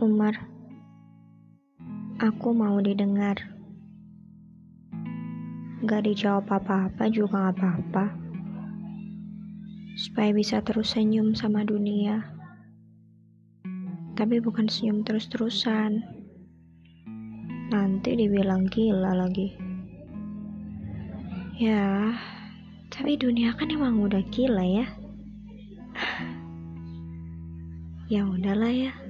Umar, aku mau didengar. Gak dijawab apa-apa juga gak apa-apa. Supaya bisa terus senyum sama dunia. Tapi bukan senyum terus-terusan. Nanti dibilang gila lagi. Ya, tapi dunia kan emang udah gila ya. Ya udahlah ya.